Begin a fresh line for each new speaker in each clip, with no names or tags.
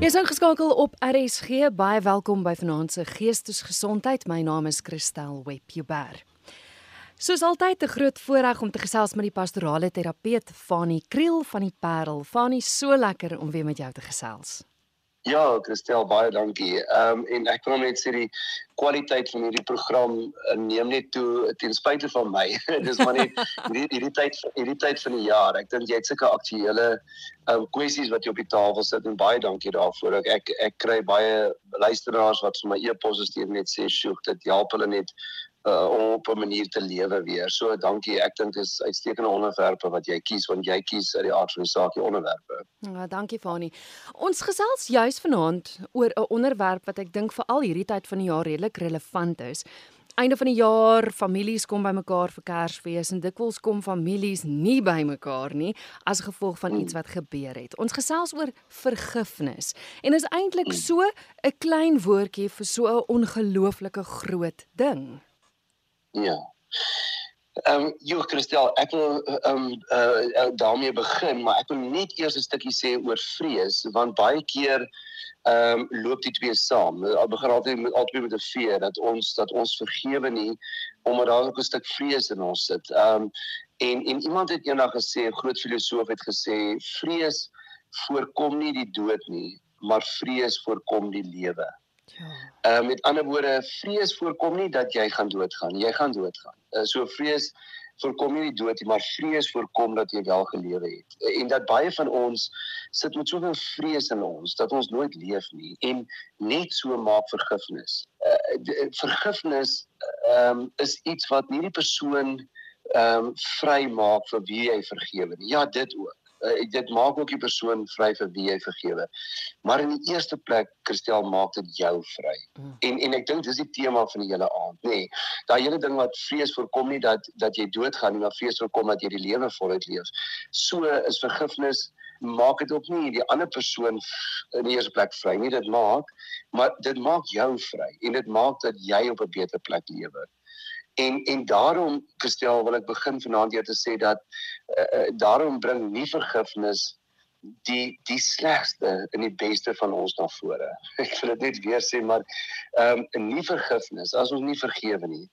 Jy's ingeskakel op RSG. Baie welkom by Vanaand se Geestesgesondheid. My naam is Christel Webber. Soos altyd 'n groot voorreg om te gesels met die pastorale terapeut Fanie Kriel van die Parel. Fanie, so lekker om weer met jou te gesels.
Ja, Christel, baie dankie. Ehm um, en ek wil net sê die kwaliteit van hierdie program uh, neem net toe ten spyte van my. Dis maar net hierdie hierdie tyd hierdie tyd van die jaar. Ek dink jy het sulke aktuele ehm um, kwessies wat jy op die tafel sit en baie dankie daarvoor. Ek ek, ek kry baie luisteraars wat vir my e-posse stuur net sê, "Sjoe, dit help hulle net uh, om op 'n manier te lewe weer. So dankie. Ek dink dis uitstekende onderwerpe wat jy kies want jy kies uit die aard van die saak die onderwerpe.
Ja, dankie Fani. Ons gesels juis vanaand oor 'n onderwerp wat ek dink vir al hierdie tyd van die jaar redelik relevant is. Einde van die jaar, families kom bymekaar vir Kersfees en dikwels kom families nie bymekaar nie as gevolg van iets wat gebeur het. Ons gesels oor vergifnis en is eintlik so 'n klein woordjie vir so 'n ongelooflike groot ding.
Ja. Ehm um, Jo Christel, ek wil ehm um, uh, daarmee begin, maar ek wil net eers 'n stukkie sê oor vrees want baie keer ehm um, loop die twee saam. Al begin altyd met altyd met 'n fear dat ons dat ons vergewe nie omdat daar ook 'n stuk vrees in ons sit. Ehm um, en en iemand het eendag gesê, 'n groot filosoof het gesê, vrees voorkom nie die dood nie, maar vrees voorkom die lewe. Ja. Uh, met ander woorde, vrees voorkom nie dat jy gaan doodgaan. Jy gaan doodgaan. Uh, so vrees voorkom nie die dood nie, maar vrees voorkom dat jy wel gelewe het. Uh, en dat baie van ons sit met soveel vrees in ons dat ons nooit leef nie en net so maak vergifnis. Uh, vergifnis um, is iets wat nie die persoon ehm um, vry maak vir wie hy vergewe nie. Ja, dit ook uh, dit maak ook die persoon vry vir wie hy vergewe. Maar in die eerste plek, Christel, maak dit jou vry. Mm. En en ek dink dis die tema van die hele aand, nê. Nee, Daai hele ding wat vrees voorkom nie dat dat jy doodgaan nie, maar vrees voorkom dat jy die lewe voluit leef. So is vergifnis maak dit ook nie die ander persoon in die eerste plek vry nie dit maak maar dit maak jou vry en dit maak dat jy op 'n beter plek lewe. En en daarom gestel wil ek begin vanaand hier te sê dat uh, uh, daarom bring nie vergifnis die die slegste en die beste van ons na vore. Ek wil dit net weer sê maar ehm um, nie vergifnis as ons nie vergewe nie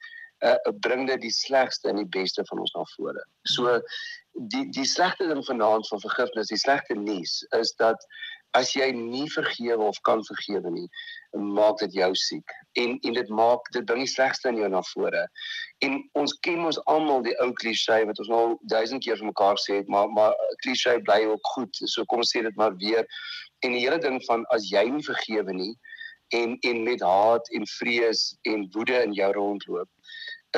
uh, bring dit die slegste en die beste van ons na vore. So die die slegste ding vanaand van vergifnis, die slegte nuus is dat as jy nie vergewe of kan vergewe nie, maak dit jou siek. En en dit maak dit bring die slegste in jou na vore. En ons ken ons almal die ou klise wat ons nou duisend keer vir mekaar sê het, maar maar klise bly ook goed. So kom ons sê dit maar weer. En die hele ding van as jy nie vergewe nie en en met haat en vrees en woede in jou rondloop,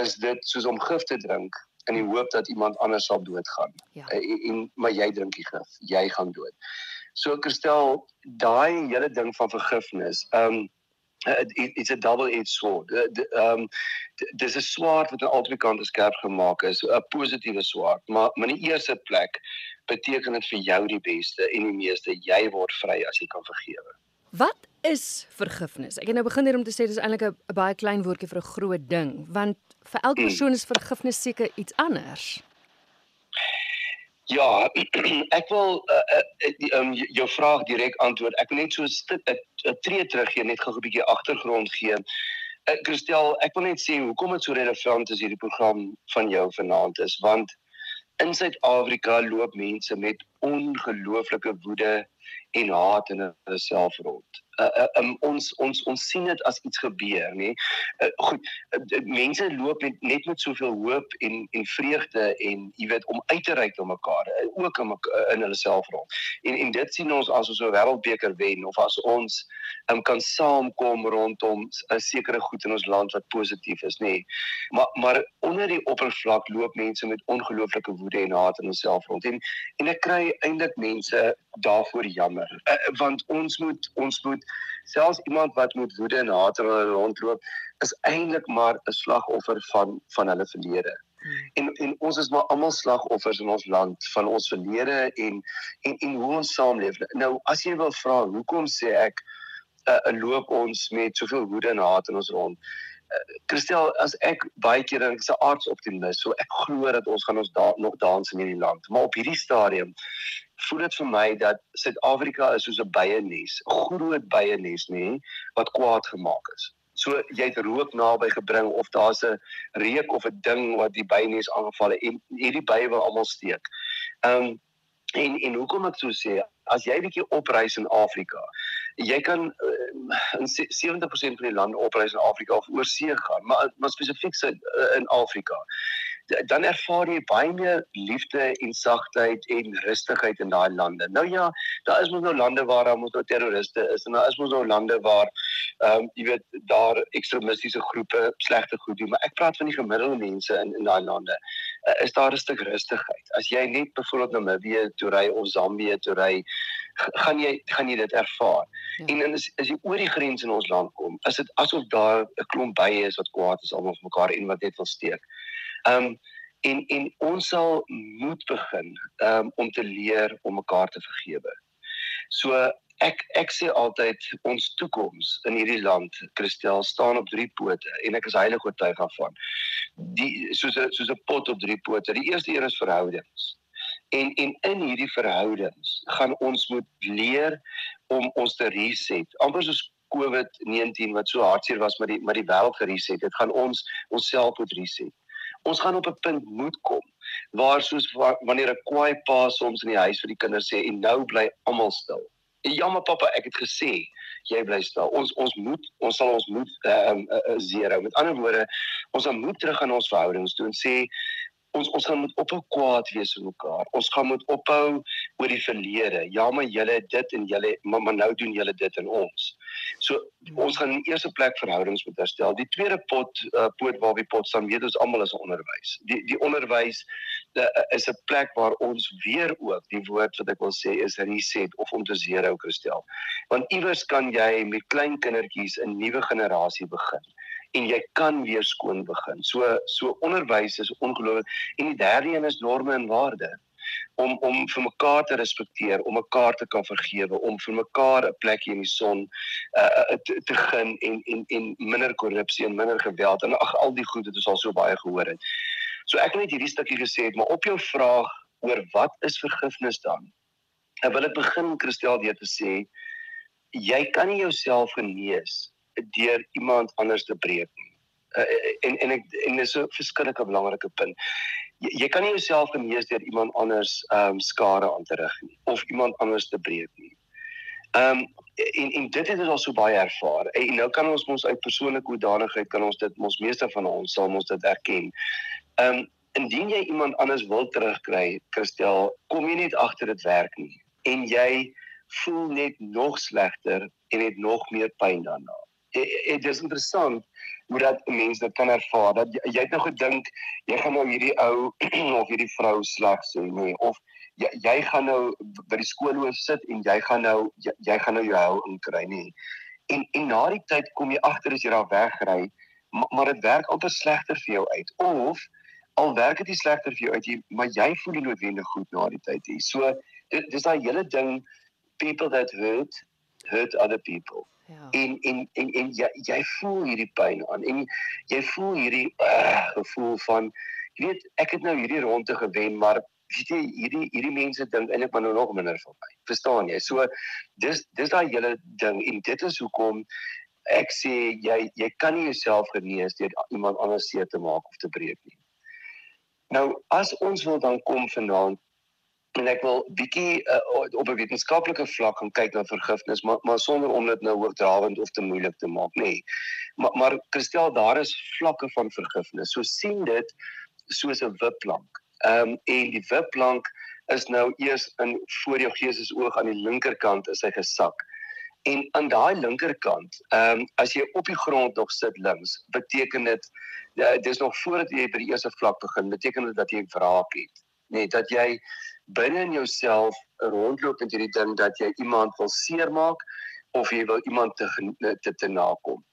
is dit soos om gif te drink in die hoop dat iemand anders sal doodgaan. Ja. En, en maar jy drink die gif, jy gaan dood. So Christel, daai hele ding van vergifnis, ehm um, it's a double-edged sword. Ehm um, dis 'n swaard wat aan albei kante skerp gemaak is, 'n positiewe swaard, maar maar in die eerste plek beteken dit vir jou die beste en die meeste jy word vry as jy kan vergewe.
Wat is vergifnis? Ek het nou begin hier om te sê dis eintlik 'n baie klein woordjie vir 'n groot ding, want vir elke hmm. persoon is vergifnis seker iets anders.
Ja, ek wil uh, uh, um, jou vraag direk antwoord. Ek wil net so 'n tree terug gee, net gou 'n bietjie agtergrond gee. Uh, Christel, ek wil net sê hoekom dit so relevant is hierdie program van jou vanaand is, want in Suid-Afrika loop mense met ongelooflike woede en haat in hulle self rond uh, um, ons ons ons sien dit as iets gebeur nê. Uh, goed, uh, mense loop met net met soveel hoop en en vreugde en jy weet om uit te reik na mekaar, uh, ook in uh, in hulle selfrol. En en dit sien ons as ons 'n wêreldbeker wen of as ons um, kan saamkom rondom 'n sekere goed in ons land wat positief is nê. Maar maar onder die oppervlak loop mense met ongelooflike woede en haat in hulle selfrol. En en ek kry eintlik mense daarvoor jammer uh, want ons moet ons moet selfs iemand wat met woede en haat rondloop is eintlik maar 'n slagoffer van van hulle verlede. Hmm. En en ons is maar almal slagoffers in ons land van ons verlede en en en hoe ons saamleef. Nou as jy wil vra hoekom sê ek 'n uh, uh, loop ons met soveel woede en haat in ons rond? Uh, Christel, as ek baie keer dink ek's 'n arts optimis, so ek glo dat ons gaan ons da nog dans in hierdie land. Maar op hierdie stadium voel dit vir my dat Suid-Afrika is soos 'n byenes, 'n groot byenes nê, wat kwaad gemaak is. So jy het rook naby gebring of daar's 'n reuk of 'n ding wat die byenes aangeval het en hierdie bye wil almal steek. Um, en en hoekom ek so sê, as jy bietjie opreis in Afrika, jy kan uh, in 70% van die lande opreis in Afrika of oor see gaan, maar maar spesifiek uh, in Afrika dan ervaar jy baie meer liefde en sagtheid en rustigheid in daai lande. Nou ja, daar is mos nou lande waar daar mos nou terroriste is en daar is mos nou lande waar ehm um, jy weet daar ekstremistiese groepe slegte goed doen, maar ek praat van die gemiddelde mense in in daai lande. Uh, is daar 'n stuk rustigheid. As jy net byvoorbeeld Namibië toe ry of Zambië toe ry, gaan jy gaan jy dit ervaar. Ja. En as as jy oor die grens in ons land kom, is dit asof daar 'n klomp bye is wat kwaad is almal vir mekaar en wat net wil steek. Ehm um, en en ons sal moet begin um, om te leer om mekaar te vergewe. So ek ek sê altyd ons toekoms in hierdie land Christel staan op drie pote en ek is heilig oortuig daarvan. Die soos 'n soos 'n pot op drie pote. Die eerste een is verhoudings. En en in hierdie verhoudings gaan ons moet leer om ons te reset. Amper soos COVID-19 wat so hartseer was met die met die wêreld gereset. Dit gaan ons onsself moet reset ons gaan op 'n punt moet kom waar soos wanneer 'n kwaai pa soms in die huis vir die kinders sê en nou bly almal stil. Ja maar pappa, ek het gesê jy bly stil. Ons ons moet ons sal ons moet ehm um, uh, uh, zero. Met ander woorde, ons moet terug aan ons verhoudings toe en sê ons ons gaan moet ophou kwaad wees vir mekaar. Ons gaan moet ophou oor die verlede. Ja, maar julle dit en julle maar, maar nou doen julle dit in ons. So ons gaan in die eerste plek verhoudings moet herstel. Die tweede pot uh, poot waar we pot staan, weet ons almal is onderwys. Die die onderwys de, uh, is 'n plek waar ons weer ook die woord wat ek wil sê is reset of om te zero kristel. Want iewers kan jy met klein kindertjies 'n nuwe generasie begin en jy kan weer skoon begin. So so onderwys is ongelooflik en die derde een is norme en waarde om om vir mekaar te respekteer, om mekaar te kan vergewe, om vir mekaar 'n plekjie in die son uh te, te gun en en en minder korrupsie en minder geweld en ag al die goed wat ons al so baie gehoor het. So ek het net hierdie stukkie gesê het, maar op jou vraag oor wat is vergifnis dan? Ek wil dit begin Christel deur te sê jy kan nie jouself genees deur iemand anders te breek nie. Uh, en en ek en dis 'n verskillike belangrike punt. Jy, jy kan nie jouself genees deur iemand anders ehm um, skade aan te rig nie of iemand anders te breek nie. Ehm um, en en dit het ons al so baie ervaar. En nou kan ons mos uit persoonlike hoedanigheid kan ons dit mos meeste van ons sal ons dit erken. Ehm um, indien jy iemand anders wil terugkry, Christel, kom jy net agter dit werk nie en jy voel net nog slegter en het nog meer pyn daarna dit is interessant hoe dat mense dit kan ervaar dat jy, jy het nou gedink jy gaan nou hierdie ou of hierdie vrou sleg sê nee of jy, jy gaan nou by die skoolhoof sit en jy gaan nou jy, jy gaan nou jou hou inkry nee en en na die tyd kom jy agter as jy daar wegry maar, maar dit werk altyd slegter vir jou uit. Of al werk dit slegter vir jou uit jy, maar jy voel nie noodwendig goed na die tyd hier. So dis daai hele ding people that hurt hurt other people Ja. En en en en jy jy voel hierdie pyn aan en jy voel hierdie uh, gevoel van jy weet ek het nou hierdie ronde gewen maar weet jy hierdie hierdie mense dink eintlik maar nou nog minder van my. Verstaan jy? So dis dis daai hele ding en dit is hoekom ek sê jy jy kan nie jouself genees deur iemand anders seer te maak of te breek nie. Nou as ons wil dan kom vanaand en ek wil bietjie uh, op 'n wetenskaplike vlak gaan kyk na vergifnis maar maar sonder om dit nou hoogdrawend of te moeilik te maak nê. Nee. Maar maar Christel daar is vlakke van vergifnis. So sien dit soos 'n wipplank. Ehm um, en die wipplank is nou eers in voor jou gees se oog aan die linkerkant is hy gesak. En aan daai linkerkant, ehm um, as jy op die grond nog sit links, beteken dit uh, dis nog voordat jy by die eerste vlak begin, beteken dit dat jy wraak het. Nee, dat jy binne in jouself rondloop met hierdie ding dat jy iemand wil seermaak of jy wil iemand te te, te nakom.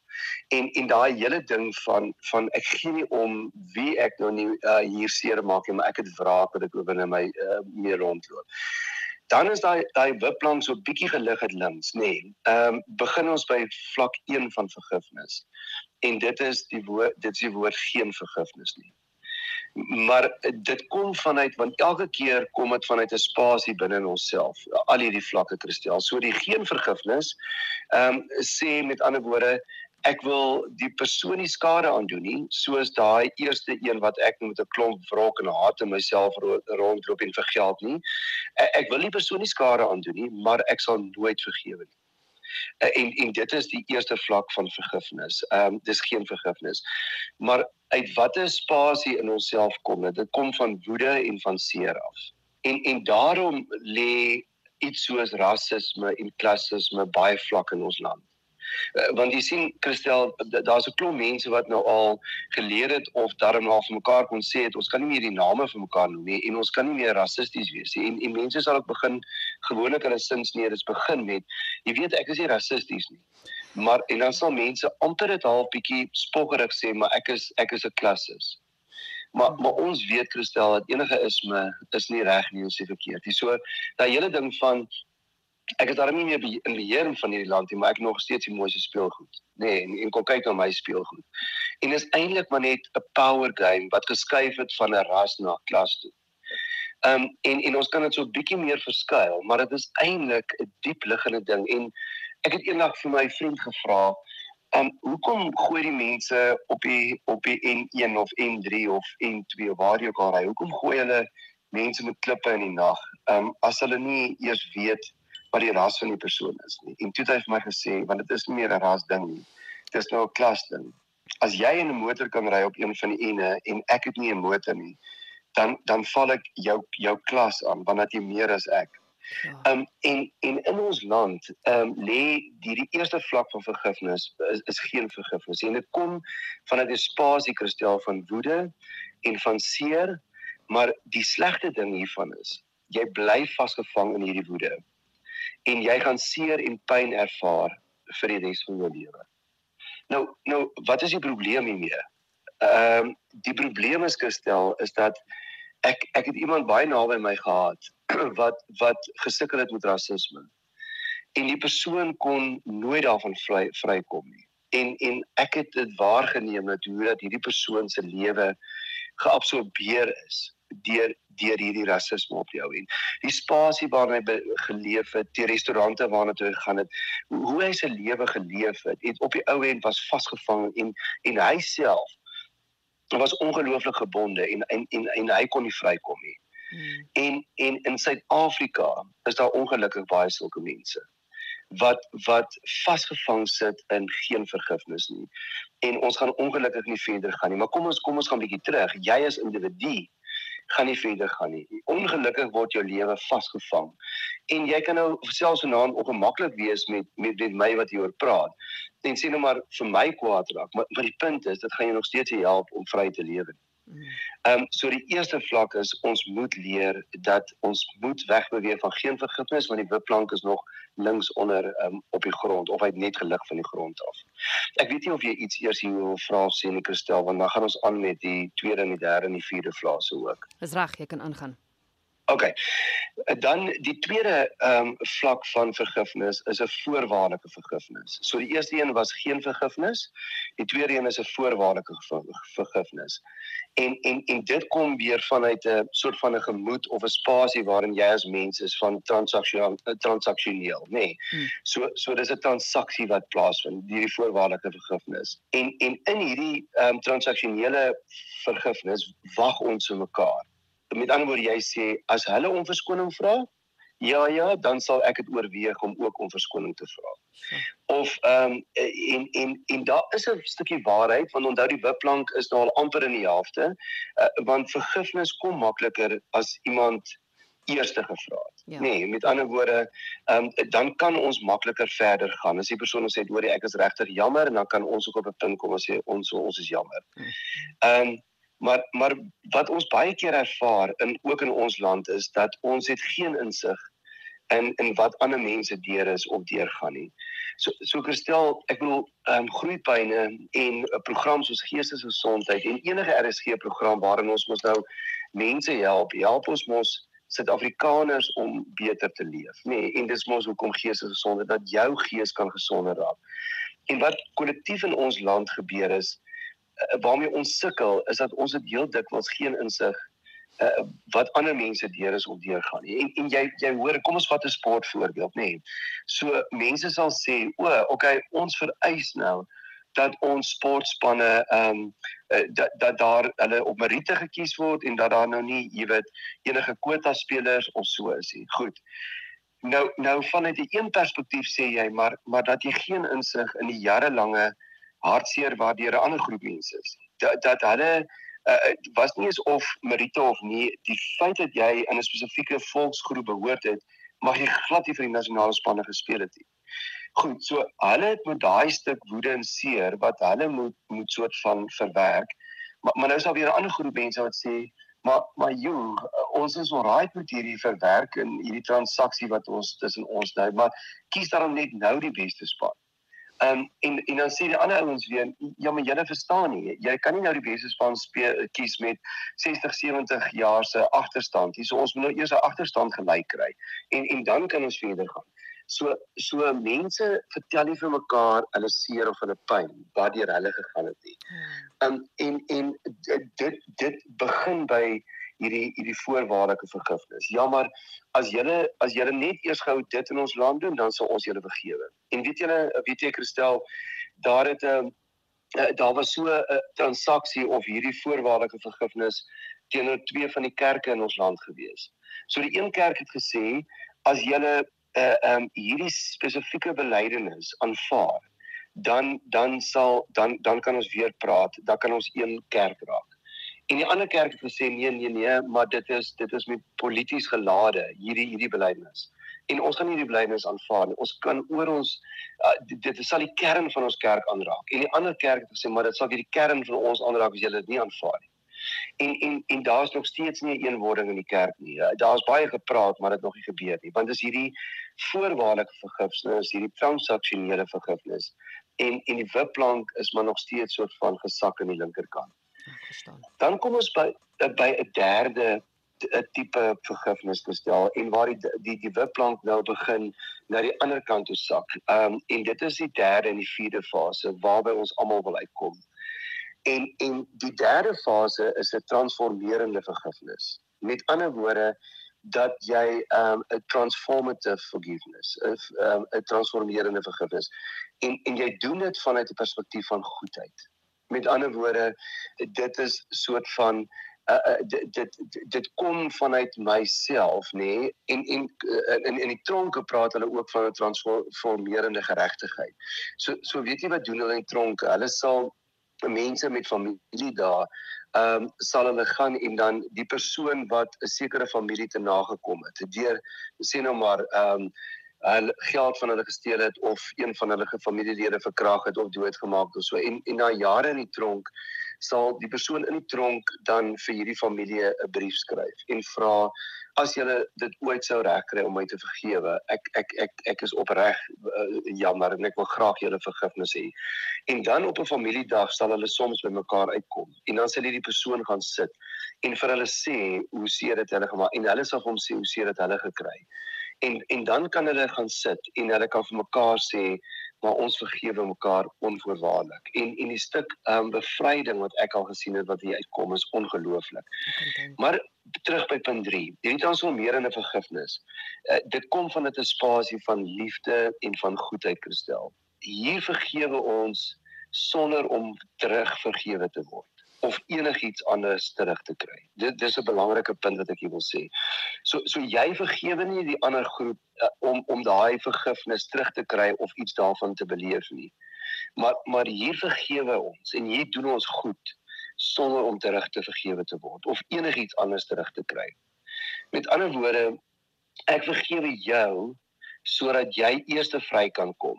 En en daai hele ding van van ek gee nie om wie ek nou nie uh, hier seermaak nie, maar ek het wraak dat ek oor binne my uh, meer rondloop. Dan is daai daai wipplank so bietjie gelig het links, nê. Nee. Ehm um, begin ons by vlak 1 van vergifnis. En dit is die woord dit is die woord geen vergifnis nie. Maar dit kom vanuit want elke keer kom dit vanuit 'n spasie binne in onsself al hierdie vlakke kristel so die geen vergifnis ehm um, sê met ander woorde ek wil die persoon nie skade aandoen nie soos daai eerste een wat ek met 'n klomp wrok en haat in myself rondloop en vir geld nie ek wil nie persoon nie skade aandoen nie maar ek sal nooit vergewe nie uh, en en dit is die eerste vlak van vergifnis. Ehm um, dis geen vergifnis. Maar uit watter spasie in onsself kom dit? Dit kom van woede en van seer af. En en daarom lê iets soos rasisme en klassisme baie vlak in ons land. Uh, want jy sien Christel daar's 'n klomp mense wat nou al geleer het of darm na vir mekaar kon sê het ons kan nie meer die name vir mekaar noem nie en ons kan nie meer rassisties wees nie. En en mense sal ook begin gewoonlik hulle sinsneer is begin met jy weet ek is nie rassisties nie. Maar en dan sal mense amper dit half bietjie spoggerig sê maar ek is ek is 'n klassis. Maar maar ons weet Christel dat enige isme is nie reg nie ons sê verkeerd. Dis so daai hele ding van ek is daarmee nie meer in beheer van hierdie land nie, maar ek nog steeds die mooiste speelgoed. Nee, en, en kom kyk na my speelgoed. En dis eintlik maar net 'n power game wat geskuif het van 'n ras na 'n klas toe. Ehm um, en en ons kan dit so 'n bietjie meer verskuil, maar dit is eintlik 'n diep liggende ding en ek het eendag vir my vriend gevra, ehm um, hoekom gooi die mense op die op die N1 of N3 of N2 waar jy ook al ry, hoekom gooi hulle mense met klippe in die nag? Ehm um, as hulle nie eers weet wat die ras van die persoon is nie. En toe het hy vir my gesê want dit is nie meer 'n ras ding nie. Dit is nou 'n klas ding. As jy in 'n motor kan ry op een van die ene en ek het nie 'n motor nie, dan dan val ek jou jou klas aan want dat jy meer as ek. Ja. Ehm um, en en in ons land ehm um, lê die die eerste vlak van vergifnis is, is geen vergifnis en dit kom vanuit 'n spasie kristel van woede en van seer maar die slegte ding hiervan is jy bly vasgevang in hierdie woede en jy gaan seer en pyn ervaar vir die res van jou lewe. Nou nou wat is die probleem hiermee? Ehm um, die probleem is gestel is dat ek ek het iemand baie naby my gehad wat wat gesukkel het met rasisme. En die persoon kon nooit daarvan vry vrykom nie. En en ek het dit waargeneem dat hoe dat hierdie persoon se lewe geabsorbeer is deur deur hierdie rasisme op jou en die spasie waarin hy geleef het, die restaurante waarna toe hy gegaan het, hoe hy sy lewe geleef het, het op die ou end was vasgevang en en hy self was ongelooflik gebonde en en en, en hy kon nie vrykom nie. Hmm. En en in Suid-Afrika is daar ongelukkig baie sulke mense wat wat vasgevang sit in geen vergifnis nie. En ons gaan ongelukkig nie verder gaan nie, maar kom ons kom ons gaan bietjie terug. Jy as individu gaan nie verder gaan nie. Ongelukkig word jou lewe vasgevang. En jy kan nou selfs vanaand ongemaklik wees met met met my wat hieroor praat. En sê nou maar vir my kwaad raak, maar maar die punt is dit gaan jou nog steeds help om vry te lewe. Ehm um, so die eerste vlak is ons moet leer dat ons moet wegbeweeg van geen vergifnis want die wipplank is nog links onder um, op die grond of hy het net gelig van die grond af. Ek weet nie of jy iets eers hier wil vra sê nie Christel want dan gaan ons aan met die tweede en die derde en die vierde fase ook.
Dis reg, jy kan aangaan.
OK. Dan die tweede ehm um, vlak van vergifnis is 'n voorwaardelike vergifnis. So die eerste een was geen vergifnis. Die tweede een is 'n voorwaardelike vergifnis. En en en dit kom weer vanuit 'n soort van 'n gemoed of 'n spasie waarin jy as mens is van transaksioneel transaksioneel, nê. Nee. Hmm. So so dis 'n transaksie wat plaasvind, hierdie voorwaardelike vergifnis. En en in hierdie ehm um, transaksionele vergifnis wag ons vir mekaar met ander woorde jy sê as hulle om verskoning vra ja ja dan sal ek dit oorweeg om ook om verskoning te vra of ehm um, en en en daar is 'n stukkie waarheid want onthou die wipplank is nou al amper in die helfte uh, want vergifnis kom makliker as iemand eerste gevra het. Ja. Nee, met ander woorde, ehm um, dan kan ons makliker verder gaan. As die persoon sê, "Hoor jy, ek is regtig jammer," en dan kan ons ook op 'n punt kom en sê, "Ons ons is jammer." Hm. Ehm um, Maar maar wat ons baie keer ervaar in ook in ons land is dat ons het geen insig in in wat ander mense deur is of deur gaan nie. So so gestel, ek bedoel ehm um, groeipyne en 'n program soos geestesgesondheid en enige RSG program waarin ons mos nou mense help, help ons mos Suid-Afrikaners om beter te leef, nê? Nee, en dis mos hoekom geestesgesondheid dat jou gees kan gesonder raak. En wat kollektief in ons land gebeur is waarmee ons sukkel is dat ons dit heel dikwels geen insig uh, wat ander mense deur is om deurgaan. En en jy jy hoor kom ons vat 'n sportvoorbeeld nê. Nee. So mense sal sê, "O, okay, ons vereis nou dat ons sportspanne ehm um, dat dat daar hulle op meriete gekies word en dat daar nou nie, jy weet, enige kwota spelers of so is nie. Goed. Nou nou vanuit 'n een perspektief sê jy maar maar dat jy geen insig in die jarelange hartseer waardeur 'n ander groep mense is. Dat dat hulle uh, was nie eens of Merite of nie, die feit dat jy in 'n spesifieke volksgroep behoort het, mag jy glad nie vir die nasionale spanne gespeel het nie. Goed, so hulle het met daai stuk woede en seer wat hulle moet moet soort van verwerk. Maar maar nou is daar weer 'n ander groep mense wat sê maar maar joh, ons is alraai met hierdie verwerk en hierdie transaksie wat ons tussen ons nou, maar kies daarom net nou die beste span. Ehm um, en en dan sê die ander ouens weer ja maar julle verstaan nie. Jy kan nie nou die beste span speel kies met 60 70 jaar se agterstand hier so ons moet nou eers 'n agterstand gelyk kry. En en dan kan ons verder gaan. So so mense vertel nie vir mekaar hulle seer of hulle pyn wat deur hulle gegaan het nie. Ehm um, en en dit dit begin by hierdie hierdie voorwaardelike vergifnis. Ja, maar as julle as julle net eers gehou dit in ons land doen, dan sal ons julle vergewe. En weet julle, weet jy Christel, daar het 'n uh, uh, daar was so 'n uh, transaksie of hierdie voorwaardelike vergifnis teenoor twee van die kerke in ons land gewees. So die een kerk het gesê as julle uh um hierdie spesifieke belydenis aanvaar, dan dan sal dan dan kan ons weer praat, dan kan ons een kerk raak. En die ander kerk het gesê nee nee nee, maar dit is dit is met polities gelade hierdie hierdie belydenis. En ons gaan nie die belydenis aanvaar nie. Ons kan oor ons uh, dit, dit sal die kern van ons kerk aanraak. En die ander kerk het gesê maar dit sal die kern van ons aanraak as jy dit nie aanvaar nie. En en en daar's nog steeds nie 'n eenwording in die kerk nie. Uh, daar's baie gepraat, maar dit nog nie gebeur nie. Want dis hierdie voorwaardelike vergifnis, hierdie transaksionele vergifnis en en die wipplank is maar nog steeds soort van gesak aan die linkerkant verstaan. Dan kom ons by eh, by 'n derde 'n tipe vergifnis gestel en waar die die die wipplank nou begin na die ander kant toe sak. Ehm um, en dit is die derde en die vierde fase waarby ons almal wil uitkom. En en die derde fase is 'n transformerende vergifnis. Met ander woorde dat jy 'n um, transformative forgiveness, 'n um, 'n transformerende vergifnis. En en jy doen dit vanuit 'n perspektief van goedheid. Met ander woorde, dit is soort van uh, dit, dit dit kom vanuit myself nê nee? en en uh, in in die tronke praat hulle ook van 'n transformerende geregtigheid. So so weet jy wat doen hulle in tronke? Hulle sal mense met familie daar ehm um, sal hulle gaan en dan die persoon wat 'n sekere familie te nagekom het deur sê nou maar ehm um, hulle geld van hulle gesteel het of een van hulle familielede verkrag het of doodgemaak het of so. En en na jare in die tronk sal die persoon in die tronk dan vir hierdie familie 'n brief skryf en vra as julle dit ooit sou regkry om my te vergewe ek ek ek ek is opreg uh, jammer en ek wil graag julle vergifnis hê. En dan op 'n familiedag sal hulle soms by mekaar uitkom en dan sal hierdie persoon gaan sit en vir hulle sê hoe seer dit hulle gemaak en hulle sal hom sê hoe seer dit hulle gekry en en dan kan hulle gaan sit en hulle kan vir mekaar sê maar ons vergewe mekaar onvoorwaardelik en en die stuk ehm um, bevryding wat ek al gesien het wat hier uitkom is ongelooflik. Maar terug by punt 3. Hierdie transformerende vergifnis. Uh, dit kom van 'n spasie van liefde en van goedheid kristel. Hier vergewe ons sonder om terug vergewe te word of enigiets anders terug te kry. Dit dis 'n belangrike punt wat ek hier wil sê. So so jy vergewe nie die ander groep uh, om om daai vergifnis terug te kry of iets daarvan te beleef nie. Maar maar hier vergewe ons en hier doen ons goed sonder om terug te vergewe te word of enigiets anders terug te kry. Met ander woorde, ek vergewe jou sodat jy eers vry kan kom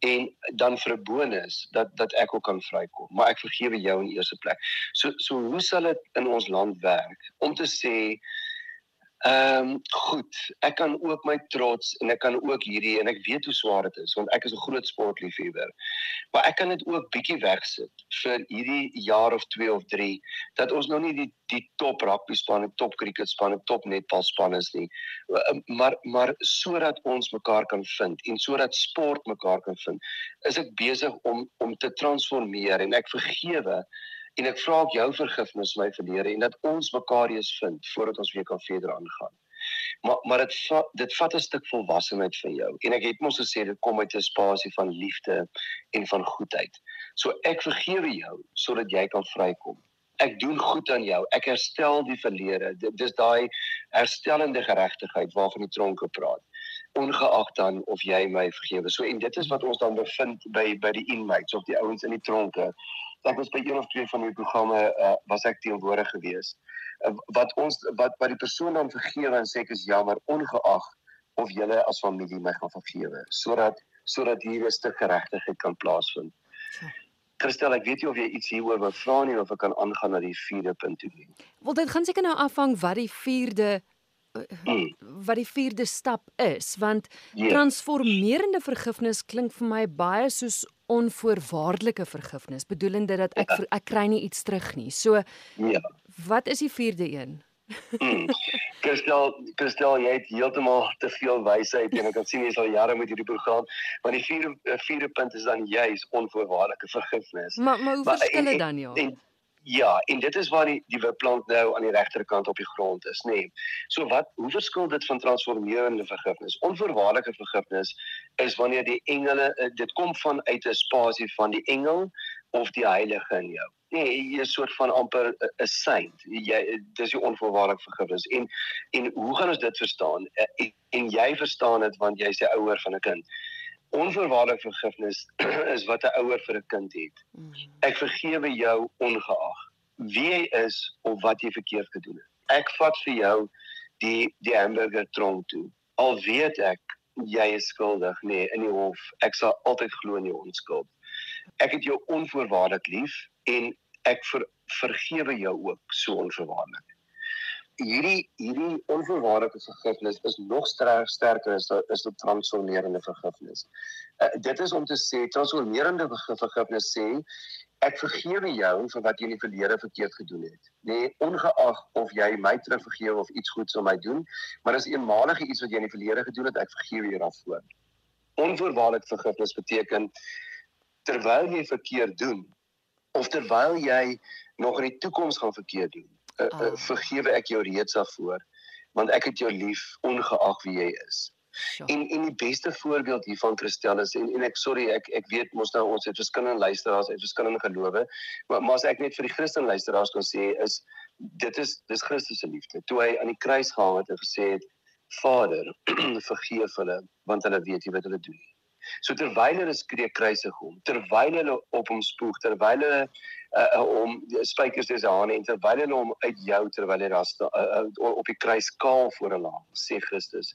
en dan vir 'n bonus dat dat ek ook kan vrykom. Maar ek vergewe jou in eerste plek. So so hoe sal dit in ons land werk om te sê Ehm um, goed, ek kan ook my trots en ek kan ook hierdie en ek weet hoe swaar dit is want ek is 'n groot sportliefhebber. Maar ek kan dit ook bietjie wegsit vir hierdie jaar of 2 of 3 dat ons nou nie die die top rugby span, die top cricket span, die top netbal span is nie. Ehm, maar maar sodat ons mekaar kan vind en sodat sport mekaar kan vind, is ek besig om om te transformeer en ek vergewe en ek vra ook jou vergifnis my verlede en dat ons mekaar eens vind voordat ons weer kan verder aangaan. Maar maar dit va, dit vat 'n stuk volwassenheid van jou en ek het mos gesê dit kom uit 'n spasie van liefde en van goedheid. So ek vergewe jou sodat jy kan vrykom. Ek doen goed aan jou. Ek herstel die verlede. Dit dis daai herstellende geregtigheid waarvan die tronke praat ongeag dan of jy my vergewe. So en dit is wat ons dan bevind by by die inmates of die ouens in die tronke ek was by een of twee van die programme uh, was ek teenwoordig geweest uh, wat ons wat wat die persoon dan vergewe en sê ek is jammer ongeag of julle as familie my gaan vergewe sodat sodat hier 'n stuk geregtigheid kan plaasvind. Christel, ek weet nie of jy iets hieroor wil vra nie of ek kan aangaan na die vierde punt toe nie.
Wel dit gaan seker nou afhang wat die vierde Hmm. wat die vierde stap is want. Ja. transformerende vergifnis klink vir my baie soos onvoorwaardelike vergifnis bedoelende dat ek ja. ek kry nie iets terug nie. So ja. Wat is die vierde een?
Hmm. Kristel, Kristel, jy het heeltemal te veel wysheid en ek kan sien jy is al jare met hierdie program, want die vierde vierde punt is dan juis onvoorwaardelike vergifnis.
Maar maar hoe verskil dit dan ja? En,
Ja, en dit is waar die die wipplank nou aan die regterkant op die grond is, nê. Nee. So wat hoe verskil dit van transformerende vergifnis? Onvoorwaardelike vergifnis is wanneer die engele eh, dit kom van uit 'n spasie van die engel of die heilige in jou. Nee, jy is 'n soort van amper 'n saint. Jy dis die onvoorwaardelike vergifnis. En en hoe gaan ons dit verstaan? Eh, en, en jy verstaan dit want jy's die ouer van 'n kind. Onvoorwaardelike vergifnis is wat 'n ouer vir 'n kind het. Mm. Ek vergewe jou ongeag wie jy is of wat jy verkeerd gedoen het. Ek vat vir jou die die hamburger tronk toe. Al weet ek jy is skuldig, nee, in die hof. Ek sal altyd glo in jou onskuld. Ek het jou onvoorwaardelik lief en ek ver, vergewe jou ook so onvoorwaardelik hierdie hierdie onvoorwaardelike vergifnis is nog sterk, sterker as dit is 'n transformerende vergifnis. Uh, dit is om te sê transformerende vergifnis sê ek vergewe jou vir wat jy in die verlede verkeerd gedoen het. Nee, ongeag of jy my terugvergewe of iets goeds aan my doen, maar as eenmalige iets wat jy in die verlede gedoen het, ek vergewe jou daarvoor. Onvoorwaardelike vergifnis beteken terwyl jy verkeerd doen of terwyl jy nog in die toekoms gaan verkeerd doen uh, uh, vergewe ek jou reeds daarvoor want ek het jou lief ongeag wie jy is. Ja. En en die beste voorbeeld hiervan Christel is en en ek sorry ek ek weet mos nou ons het verskillende luisteraars uit verskillende gelowe maar maar as ek net vir die Christen luisteraars kan sê is dit is dis Christus se liefde. Toe hy aan die kruis gehang het en gesê het Vader vergeef hulle want hulle weet nie wat hulle doen nie. So terwyl hulle skree kruisig hom, terwyl hulle op hom spoeg, terwyl hulle uh, uh, om spykers deur sy hande en terwyl hulle hom uit jou terwyl hy daar sta uh, uh, op die kruis kaal voor hulle hang, sê Christus,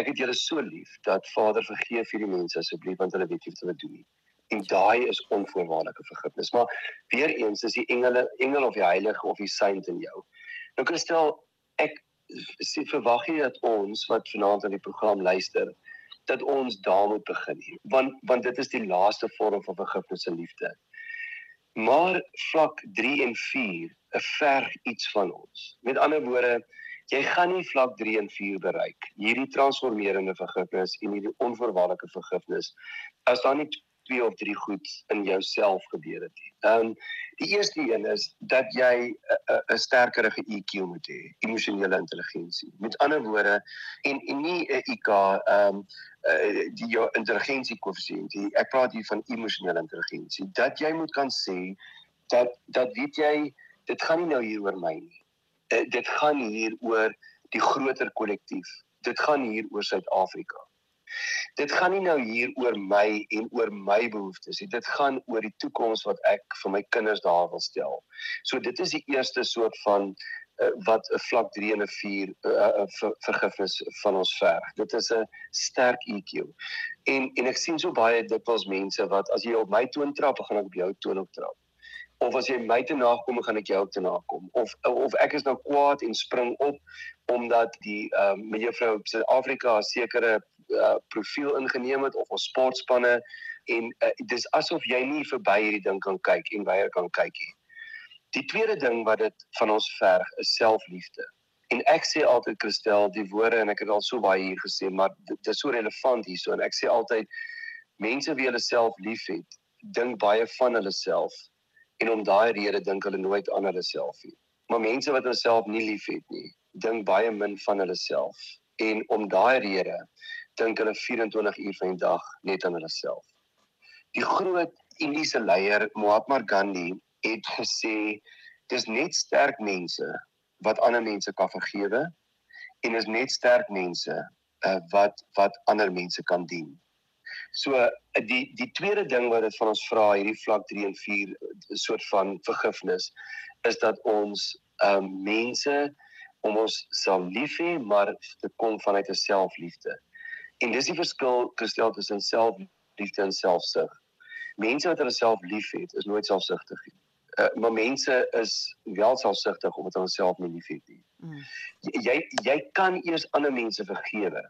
ek het julle so lief dat Vader vergeef hierdie mense asseblief want hulle weet nie wat hulle doen nie. En daai is onvoorwaardelike vergifnis. Maar weer eens is die engele engel of die heilige of die saint in jou. Nou Christel, ek sê verwag jy dat ons wat vanaand aan die program luister, dat ons daar moet begin want want dit is die laaste vorm van vergifnis en liefde. Maar vlak 3 en 4 verg iets van ons. Met ander woorde jy gaan nie vlak 3 en 4 bereik hierdie transformerende vergifnis en hierdie onvoorwaardelike vergifnis as daar nie twee of drie goed in jouself gebeur het. Ehm um, die eerste een is dat jy 'n sterkerige EQ moet hê, emosionele intelligensie. Met ander woorde en en nie 'n IQ ehm um, uh, die jou intelligensie koëffisiënt. Ek praat hier van emosionele intelligensie. Dat jy moet kan sê dat dat weet jy dit gaan nie nou hier oor my nie. Uh, dit gaan hier oor die groter kollektief. Dit gaan hier oor Suid-Afrika. Dit gaan nie nou hier oor my en oor my behoeftes nie. Dit gaan oor die toekoms wat ek vir my kinders daar wil stel. So dit is die eerste soort van uh, wat 'n vlak 3 en 'n 4 uh, ver, vergifnis van ons verg. Dit is 'n sterk EQ. En en ek sien so baie dikwels mense wat as jy op my toon trap, gaan ek op jou toon ook trap. Of as jy my te nakom, gaan ek jou te nakom. Of of ek is nou kwaad en spring op omdat die ehm uh, mevrou Suid-Afrika 'n sekere uh, profiel ingeneem het of ons sportspanne en uh, dis asof jy nie verby hierdie ding kan kyk en weier kan kyk nie. Die tweede ding wat dit van ons verg is selfliefde. En ek sê altyd Christel die woorde en ek het al so baie hier gesê, maar dit, dit is so relevant hierso en ek sê altyd mense wie hulle self liefhet, dink baie van hulle self en om daai rede dink hulle nooit aan hulle self nie. Maar mense wat hulle self nie liefhet nie, dink baie min van hulle self en om daai rede dink hulle 24 uur van die dag net aan hulle self. Die groot Indiese leier Mahatma Gandhi het gesê dis net sterk mense wat ander mense kan vergewe en is net sterk mense uh, wat wat ander mense kan dien. So uh, die die tweede ding wat dit van ons vra hierdie vlak 3 en 4 'n uh, soort van vergifnis is dat ons um, mense om ons sal lief hê maar dit kom vanuit 'n selfliefde. En dis die verskil gestel tussen selfliefde en selfsug. Mense wat hulle self liefhet is nooit selfsugtig nie uh, maar mense is wel selfsugtig omdat hulle self nie liefhet nie. Mm. Jy jy kan eers ander mense vergewe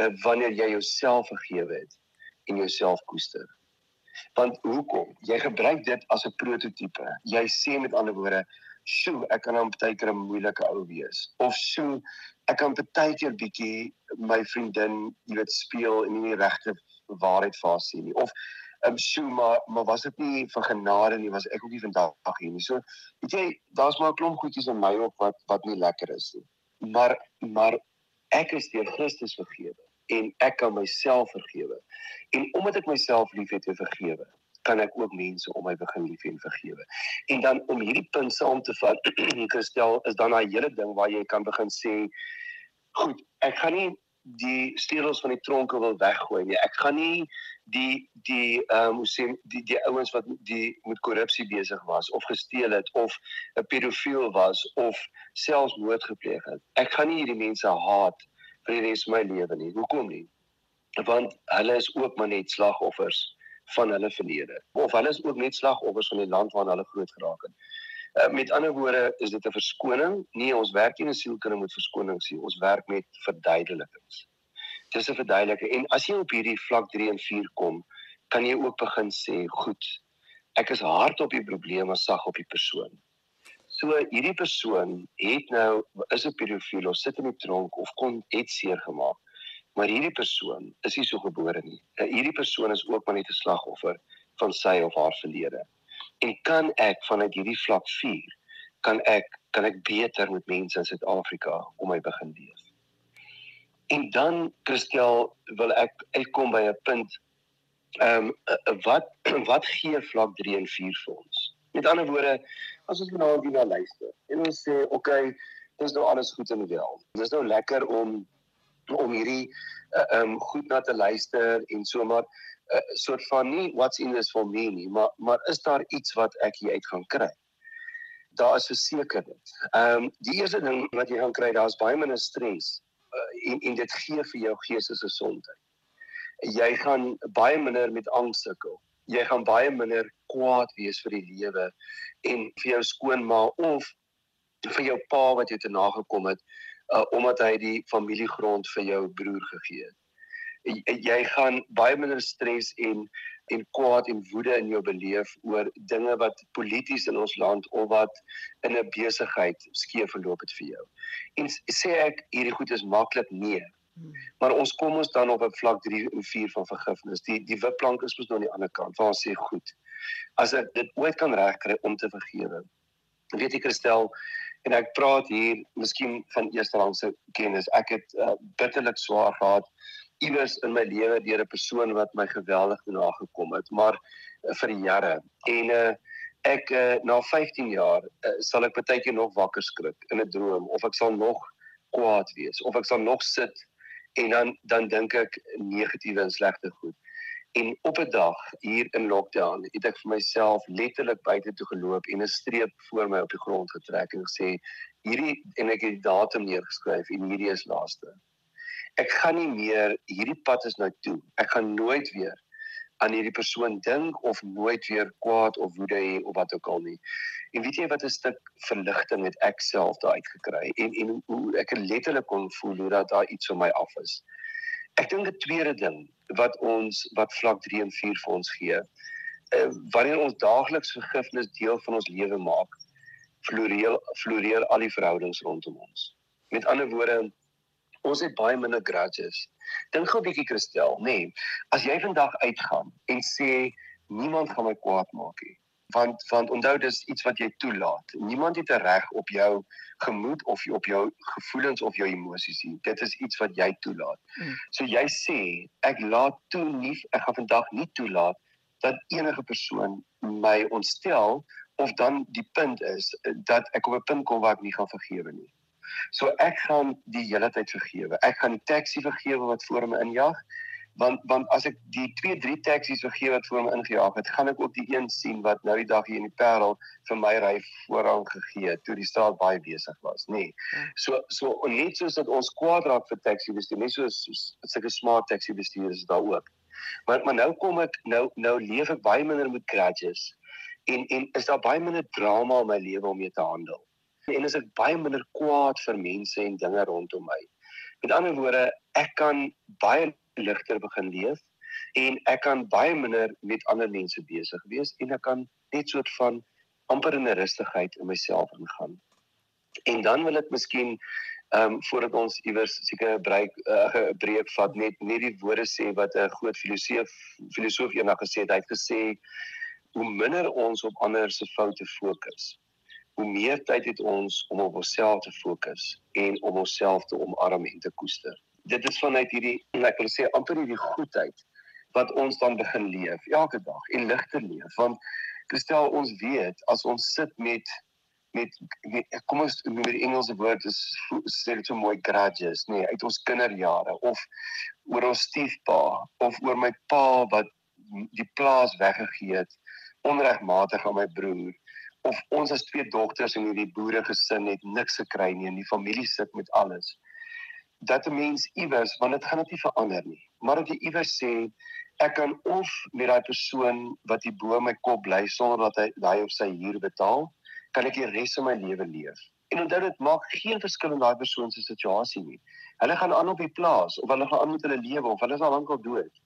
uh, wanneer jy jouself vergewe het en jouself koester. Want hoekom? Jy gebruik dit as 'n prototipe. Jy sê met ander woorde, "Sjoe, ek kan hom baie keer 'n moeilike ou wees." Of "Sjoe, ek kan baie keer bietjie my vriendin, jy weet, speel en nie die regte waarheid vir haar sien nie." Of um, so maar maar was dit nie van genade nie, was ek ook nie vandag hier nie. So weet jy, daar's maar 'n klomp goedjies in my op wat wat nie lekker is nie. Maar maar ek is deur Christus vergewe en ek kan myself vergewe. En omdat ek myself liefhet en vergewe, kan ek ook mense om my begin lief en vergewe. En dan om hierdie punt saam te vat, Christel, is dan daai hele ding waar jy kan begin sê, goed, ek gaan nie die steels van die tronke wil weggooi nie. Ek gaan nie die die ehm um, hoe sê die die ouens wat die met korrupsie besig was of gesteel het of 'n pedofiel was of selfs moord gepleeg het. Ek gaan nie hierdie mense haat vir die res van my lewe nie. Hoekom nie? Want hulle is ook maar net slagoffers van hulle verlede. Of hulle is ook net slagoffers van die land waarin hulle groot geraak het. Uh, met ander woorde is dit 'n verskoning. Nee, ons werk nie in 'n sielkunde met verskonings nie. Ons werk met verduidelikings. Dis 'n verduideliking. En as jy op hierdie vlak 3 en 4 kom, kan jy ook begin sê, goed, ek is hard op die probleem, maar sag op die persoon. So hierdie persoon het nou is 'n pedofiel of sit in die tronk of kon het seer gemaak. Maar hierdie persoon is nie so gebore nie. Uh, hierdie persoon is ook maar net 'n slagoffer van sy of haar verlede en kan ek vanuit hierdie vlak 4 kan ek kan ek beter met mense in Suid-Afrika om my begin leef. En dan Christel wil ek uitkom by 'n punt ehm um, wat wat gee vlak 3 en 4 vir ons? Met ander woorde, as ons nou hier na luister en ons sê, "Oké, okay, dis nou alles goed en wel." Dis nou lekker om om hierdie eh, uh, um, goed na te luister en so maar 'n uh, soort van nie what's in this for me nie, maar maar is daar iets wat ek hier uit gaan kry? Daar is verseker dit. Um, die eerste ding wat jy gaan kry, daar's baie minder stres uh, en en dit gee vir jou geestelike gesondheid. Jy gaan baie minder met angs sukkel. Jy gaan baie minder kwaad wees vir die lewe en vir jou skoonma of vir jou pa wat jy te nagekom het uh, omdat hy die familiegrond vir jou broer gegee het jy gaan baie minder stres en en kwaad en woede in jou beleef oor dinge wat polities in ons land of wat in 'n besigheid skeef verloop het vir jou. En sê ek hierdie goed is maklik nee. Maar ons kom ons dan op 'n vlak 3 en 4 van vergifnis. Die die wipplank is mos nou aan die ander kant waar ons sê goed. As ek dit ooit kan regkry om te vergewe. Weet jy Christel, en ek praat hier miskien van eerste rangse kennis. Ek het uh, bitterlik swaar gehad iewers in my lewe deur 'n persoon wat my geweldig nagekom het, maar uh, vir jare. En uh, ek uh, na 15 jaar uh, sal ek baie keer nog wakker skrik in 'n droom of ek sal nog kwaad wees of ek sal nog sit en dan dan dink ek negatiewe en slegte goed. En op 'n dag hier in lockdown het ek vir myself letterlik buite toe geloop en 'n streep voor my op die grond getrek en gesê hierdie en ek het die datum neergeskryf en hierdie is laaste ek gaan nie meer hierdie pad is nou toe. Ek gaan nooit weer aan hierdie persoon dink of nooit weer kwaad of woede hê of wat ook al nie. En weet jy wat 'n stuk verligting het ek self daai uitgekry en en hoe ek letterlik kon voel hoe dat daar iets van my af is. Ek dink 'n tweede ding wat ons wat vlak 3 en 4 vir ons gee, uh, wanneer ons daagliks vergifnis deel van ons lewe maak, floreer floreer al die verhoudings rondom ons. Met ander woorde, ons het baie minder grudges Dink gou 'n bietjie Christel, nê. Nee, as jy vandag uitgaan en sê niemand gaan my kwaad maak nie, want want onthou dis iets wat jy toelaat. Niemand het 'n reg op jou gemoed of op jou gevoelens of jou emosies nie. Dit is iets wat jy toelaat. Hmm. So jy sê ek laat toe nie ek gaan vandag nie toelaat dat enige persoon my ontstel of dan die punt is dat ek op 'n punt kom waar ek nie gaan vergewe nie. So ek gaan die hele tyd vergewe. Ek gaan die taxi vergewe wat voor my injag. Want want as ek die 2 3 taksies vergewe wat voor my ingejaag het, gaan ek ook die een sien wat nou die dag hier in die Parel vir my ry voorrang gegee toe die straat baie besig was, nê. Nee. So so net soos dat ons kwaad raak vir taxi bestuur, net soos sulke smart taxi bestuurders daar ook. Maar maar nou kom ek nou nou leef ek baie minder met grudges en en is daar baie minder drama in my lewe om mee te handel en is ek baie minder kwaad vir mense en dinge rondom my. Met ander woorde, ek kan baie ligter begin leef en ek kan baie minder met ander mense besig wees en ek kan net soort van amper in 'n rustigheid in myself ingaan. En dan wil ek miskien ehm um, voordat ons iewers seker 'n breek 'n uh, breek vat net net die woorde sê wat 'n groot filosoof filosoof eendag gesê het. Hy het gesê hoe minder ons op ander se foute fokus, hoe meer tyd het ons om op onsself te fokus en om onsself te omarm en te koester. Dit is vanuit hierdie ek wil sê amper hierdie goedheid wat ons dan begin leef elke dag en ligter leef. Want gestel ons weet as ons sit met met, met kom ons noem die Engelse woord is sê dit so mooi grudges nee uit ons kinderjare of oor ons stiefpa of oor my pa wat die plaas weggegee het onregmatig aan my broer of ons as twee dogters in hierdie boere gesin het niks gekry nie en die familie sit met alles dat 'n mens iewers want dit gaan net nie verander nie maar dat jy iewers sê ek kan of met daai persoon wat hier bo my kop bly sonder dat hy hy of sy huur betaal kan ek die res van my lewe leef. En onthou dit maak geen verskil in daai persoon se situasie nie. Hulle gaan aan op die plaas of hulle gaan aan met hulle lewe of hulle is al lankal dood.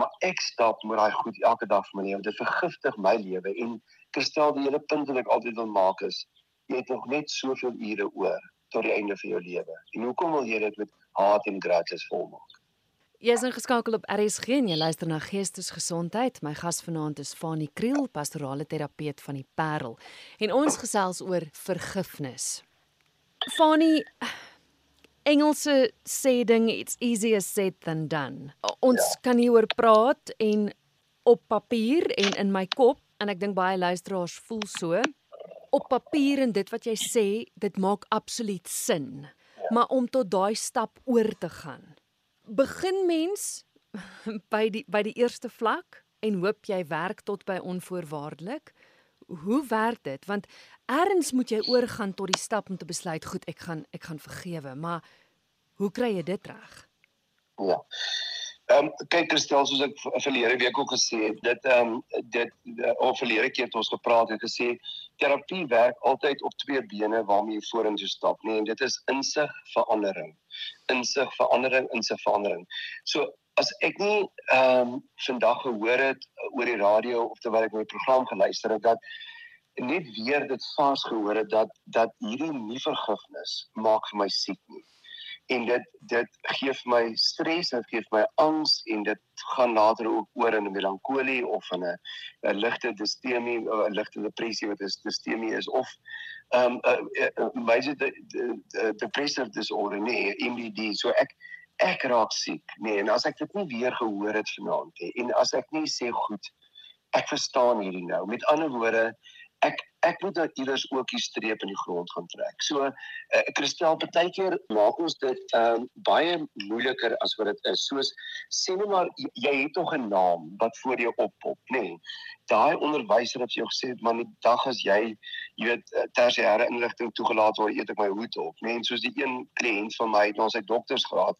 Maar ek stap met daai goed elke dag van my lewe dit vergiftig my lewe en Kristel, die hele punt wat ek altyd wil maak is, jy het nog net soveel ure oor tot die einde van jou lewe. En hoekom wil jy dit met haat en grudges volmaak?
Jy is ingeskakel op RSG en jy luister na Geestesgesondheid. My gas vanaand is Fanie Kriel, pastorale terapeut van die Parel. En ons gesels oor vergifnis. Fanie Engelse sê ding it's easier said than done. Ons ja. kan hieroor praat en op papier en in my kop en ek dink baie luisteraars voel so op papier en dit wat jy sê, dit maak absoluut sin. Maar om tot daai stap oor te gaan. Begin mens by die by die eerste vlak en hoop jy werk tot by onvoorwaardelik. Hoe werk dit? Want eers moet jy oorgaan tot die stap om te besluit, goed, ek gaan ek gaan vergewe, maar hoe kry jy dit reg?
Ja. Ehm um, kyk Christel soos ek verlede week ook gesê het, dit ehm um, dit uh, of verlede keer het ons gepraat en gesê terapie werk altyd op twee bene waarmee jy vorentoe stap, nee, en dit is insig verandering. Insig verandering, insig verandering. So as ek nie ehm um, vandag gehoor het oor die radio of terwyl ek my program geluister het dat net weer dit vas gehoor het dat dat hierdie nie vergifnis maak vir my siek nie en dit dit gee vir my stres en gee vir my angs en dit gaan later ook oor in 'n melankolie of in 'n 'n ligte distemie 'n ligte depressie wat is distemie is of ehm um, 'n major depressive disorder nee MDD so ek ek raak siek nee en as ek dit nie weer gehoor het vanaand hè en as ek nie sê goed ek verstaan hierdie nou. Met ander woorde ek ek moet nou iewers ook die streep in die grond gaan trek. So uh, Christel partykeer maak ons dit um, baie moeiliker as wat dit is. Soos sê net maar jy het tog 'n naam wat voor jou oppop, nê? Nee, Daai onderwyser het jou gesê man die dag as jy jy weet eh, tersiêre inligting toegelaat word, eet ek my hoed op, nê? Nee, en soos die een kliënt van my het nou sy doktorsgraad,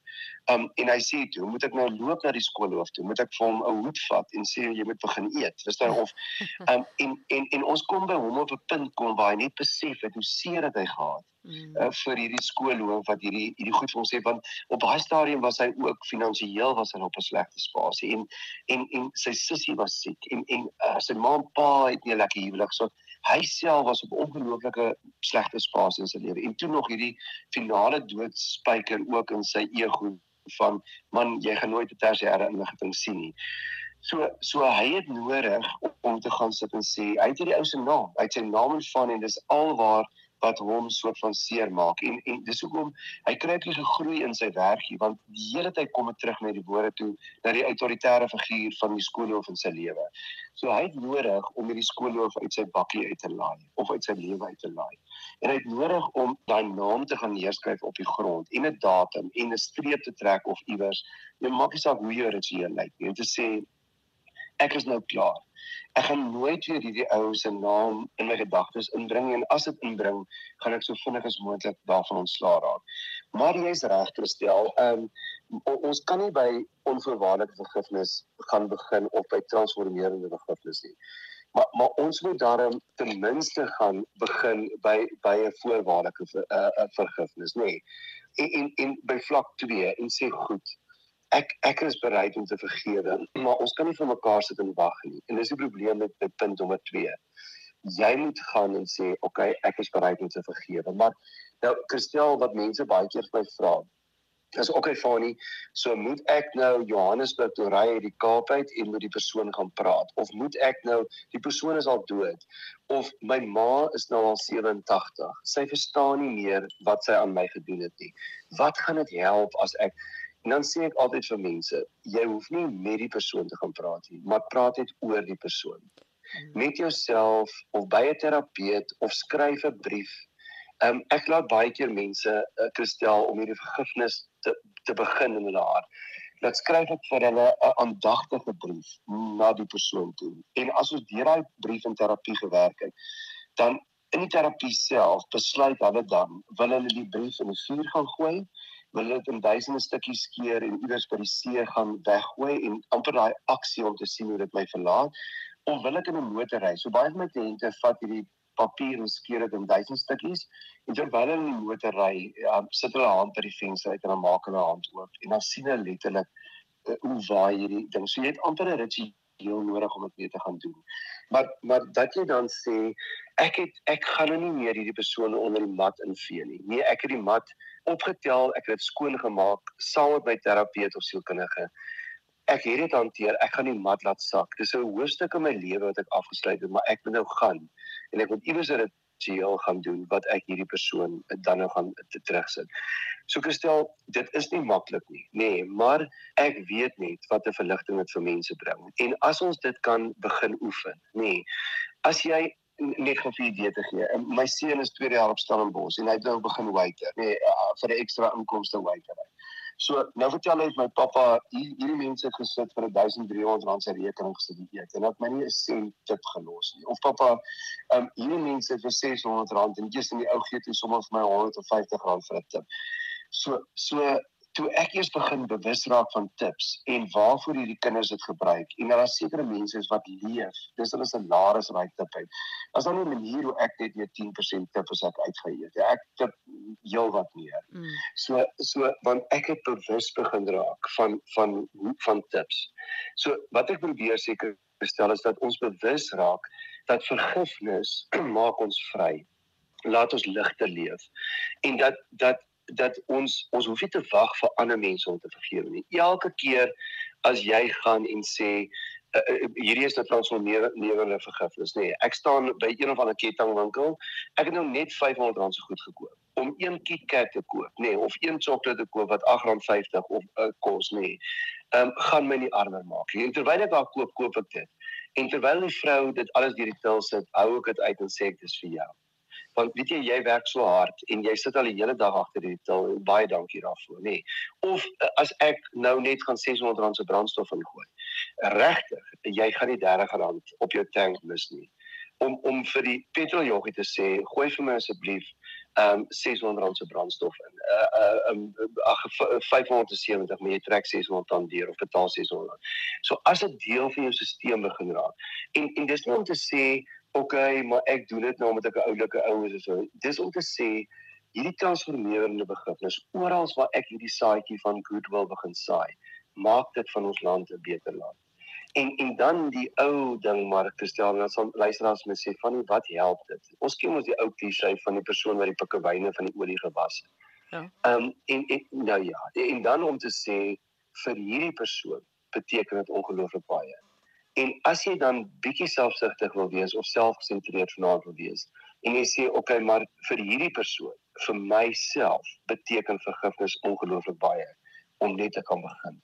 um, en hy sê toe, moet ek nou loop na die skoolhoof toe? Moet ek vir hom 'n hoed vat en sê jy moet begin eet? Verstaan of um, en en en ons kom by hom op 'n punt kom waar hy net besef het hoe seer dit hy gehad mm. uh, vir hierdie skoolhoof wat hierdie hierdie goed vir hom sê want op baie stadium was hy ook finansiëel was hy op 'n slegte spasie en en en sy sussie was siek en en uh, sy ma en pa het nie lekker huwelik so hy self was op ongelooflike slegte spasie in sy lewe en toe nog hierdie finale doodspyker ook in sy ego van man jy gaan nooit 'n tersiêre inligting sien nie So so hy het nodig om te gaan sit en sê hy het hierdie ou se naam, hy het sy naam van en dis alwaar wat hom soort van seer maak en en dis hoekom hy kry net gegroei in sy werk hier want die hele tyd kom dit terug na die woorde toe dat die autoritaire figuur van die skoolhoof in sy lewe. So hy het nodig om hierdie skoolhoof uit sy bakkie uit te laai of uit sy lewe uit te laai. En hy het nodig om daai naam te gaan neerskryf op die grond en 'n datum en 'n streep te trek of iewers. Jy maak nie saak hoe jy ritueel lyk nie. Om te sê ek is nou klaar. Ek gaan nooit weer hierdie ou se naam in my gedagtes inbring en as dit inbring, gaan ek so vinnig as moontlik daarvan ontslaa raak. Maar jy's reg gestel. Ehm um, ons kan nie by onvoorwaardelike vergifnis gaan begin of by transformerende vergifnis nie. Maar maar ons moet daarom ten minste gaan begin by by 'n voorwaardelike ver, uh, vergifnis, nê. Nee. En, en en by vlak 2 en sê goed, ek ek is bereid om te vergewe, maar ons kan nie vir mekaar sit en wag nie. En dis die probleem met met punt nommer 2. Jy moet gaan en sê, "Oké, okay, ek is bereid om te vergewe." Maar nou Christel wat mense baie keer vir my vra, is ook okay, Fani, so moet ek nou Johannesburg toe ry uit die Kaap uit en met die persoon gaan praat of moet ek nou die persoon is al dood of my ma is nou al 87. Sy verstaan nie meer wat sy aan my gedoen het nie. Wat gaan dit help as ek En dan sê ek altyd vir mense, jy hoef nie met die persoon te gaan praat nie, maar praat net oor die persoon. Hmm. Met jouself of by 'n terapeut of skryf 'n brief. Um ek laat baie keer mense uh, kristel om hierdie vergifnis te te begin in hulle hart. Laat skryf ek vir hulle 'n aandagtige brief na die persoon toe. En as ons deur daai brief in terapie gewerk het, dan in die terapie self besluit hulle dan wil hulle die brief in die vuur gaan gooi wil dit in duisende stukkies skeer en iewers by die see gaan weggooi en amper daai aksie om te sien hoe dit my verlaat of wil ek in 'n motor ry? So baie van my kliënte vat hierdie papier en skeer dit in duisende stukkies en terwyl hulle in die motor ry, ja, sit hulle hand by die venster uit en dan maak hulle hand oop en dan sien hulle letterlik uh, hoe waai hierdie ding. So jy het amper 'n ritueel nodig om dit weer te gaan doen. Maar maar dat jy dan sê ek het ek gaan nou nie meer hierdie persoon onder die mat invee nie. Nee, ek het die mat opgetel, ek het dit skoon gemaak saam met my terapeut of sielkundige. Ek het dit hanteer. Ek gaan die mat laat sak. Dis 'n hoofstuk in my lewe wat ek afgesluit het, maar ek moet nou gaan en ek moet iewers 'n ritueel gaan doen wat ek hierdie persoon dan nou gaan te terugsit. So gestel, dit is nie maklik nie, nê, nee, maar ek weet net wat 'n verligting dit vir mense bring. En as ons dit kan begin oefen, nê. Nee, as jy net vir 'n idee te gee. My seun is tweede jaar op Stellenbosch en hy het nou begin waiter, nee, uh, vir 'n ekstra inkomste waiter. So nou vertel hy my pappa hierdie mense het gesit vir 1300 rand se rekening gesit die eet en dat my nie 'n sent tip gelos nie. Of pappa, ehm um, hierdie mense het vir 600 rand en eers in die ou gee toe sommer vir my 150 rand vir 'n tip. So so toe ek eers begin bewus raak van tips en waarvoor hierdie kinders dit gebruik en daar is sekere mense wat leef dis hulle salaris raai tip uit. As dan 'n manier hoe ek net net 10% tip as ek uitgeëet. Ja, ek tip heel wat meer. Mm. so so want ek het bewus begin raak van van van tips. So wat ek probeer seker stel is dat ons bewus raak dat vergifnis maak ons vry. Laat ons ligter leef. En dat dat dat ons ons hoef nie te wag vir ander mense om te vergewe nie. Elke keer as jy gaan en sê uh, uh, hierdie is 'n transformerende vergifnis, nê. Nee, ek staan by een of ander kettingwinkel. Ek het nou net R500 se goed gekoop om een KitKat te koop, nê, nee, of een sjokolade te koop wat R8.50 of uh, kos, nê. Nee. Ehm um, gaan my nie armer maak nie. En terwyl ek daar koop, koop ek dit. En terwyl die vrou dit alles deur die til sit, hou ek dit uit en sê ek dis vir jou. Want weet jy jy werk so hard en jy sit al die hele dag agter die til. Baie dankie daarvoor, nê. Nee. Of eh, as ek nou net gaan R600 se brandstof ingooi. Regtig, jy gaan nie R30 op jou tank mis nie. Om om vir die petroljoggie te sê, gooi vir my asseblief um R600 se brandstof in. Uh uh um ag 570, maar jy trek 600 dan deur of betaal 600. So as dit deel van jou stelsel begin raak. En en dis nie om te sê okay, maar ek doen dit nou omdat ek 'n oulike ou is of so. Dis om te sê hierdie transformerende begrifnis oral waar ek hierdie saadjie van goodwill begin saai, maak dit van ons land 'n beter land. En en dan die ou ding maar Christiaan dan sal luisteraars my sê van wat help dit? Ons ken ons die ou klise van die persoon wat die pikkewyne van die olie gewas het. Ja. Ehm um, en, en nou ja, en dan om te sê vir hierdie persoon beteken dit ongelooflik baie. En as jy dan bietjie selfsugtig wil wees of selfgesentreerd vanaand wil wees en jy sê okay, maar vir hierdie persoon, vir myself beteken vergifnis ongelooflik baie om net te kan begin.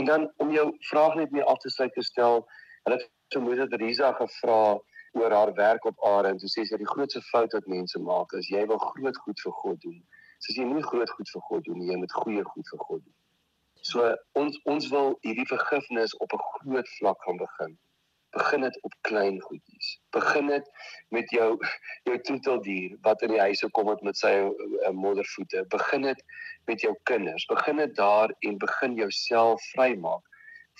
En dan om jou vraag net mee af te sluit te stel, hulle het vermoed dat Risa gevra oor haar werk op aarde en toe sê sy die grootste fout wat mense maak is jy wil groot goed vir God doen. Sê jy moet groot goed vir God doen, jy moet goeie goed vir God doen. So ons ons wil hierdie vergifnis op 'n groot vlak gaan begin. Begin dit op klein goedjies. Begin dit met jou jou troeteldier wat in die huise kom met sy uh, moddervoete. Begin dit met jou kinders. Begin dit daar en begin jouself vrymaak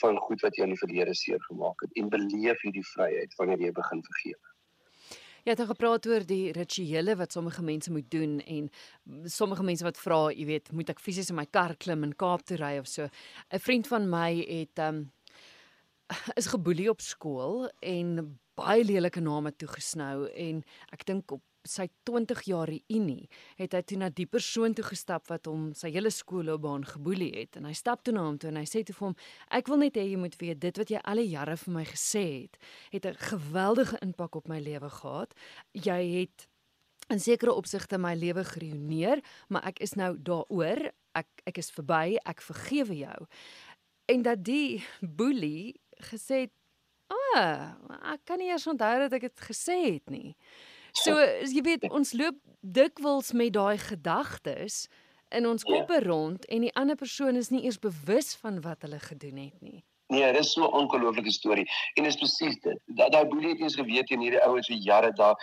van goed wat jy in die verlede seer gemaak het en beleef hierdie vryheid wanneer jy begin vergewe.
Jy het gepraat oor die rituele wat sommige mense moet doen en sommige mense wat vra, jy weet, moet ek fisies in my kar klim en Kaap toe ry of so. 'n Vriend van my het um is geboelie op skool en baie lelike name toegesnou en ek dink op sy 20 jaar reunie het hy toe na die persoon toe gestap wat hom sy hele skoolloopbaan geboelie het. En hy stap toe na hom toe en hy sê toe vir hom ek wil net hê jy moet weet dit wat jy al die jare vir my gesê het het 'n geweldige impak op my lewe gehad. Jy het in sekere opsigte my lewe geruineer maar ek is nou daaroor. Ek ek is verby. Ek vergewe jou. En dat die boelie gesê het Ah, ek kan nie eers onthou dat ek dit gesê het nie. So jy weet ons loop dikwels met daai gedagtes in ons ja. koppe rond en die ander persoon is nie eers bewus van wat hulle gedoen het nie.
Nee, dis so 'n ongelooflike storie. En dis presies dit. Daai boelie het eens geweet in hierdie ouens vir jare daar.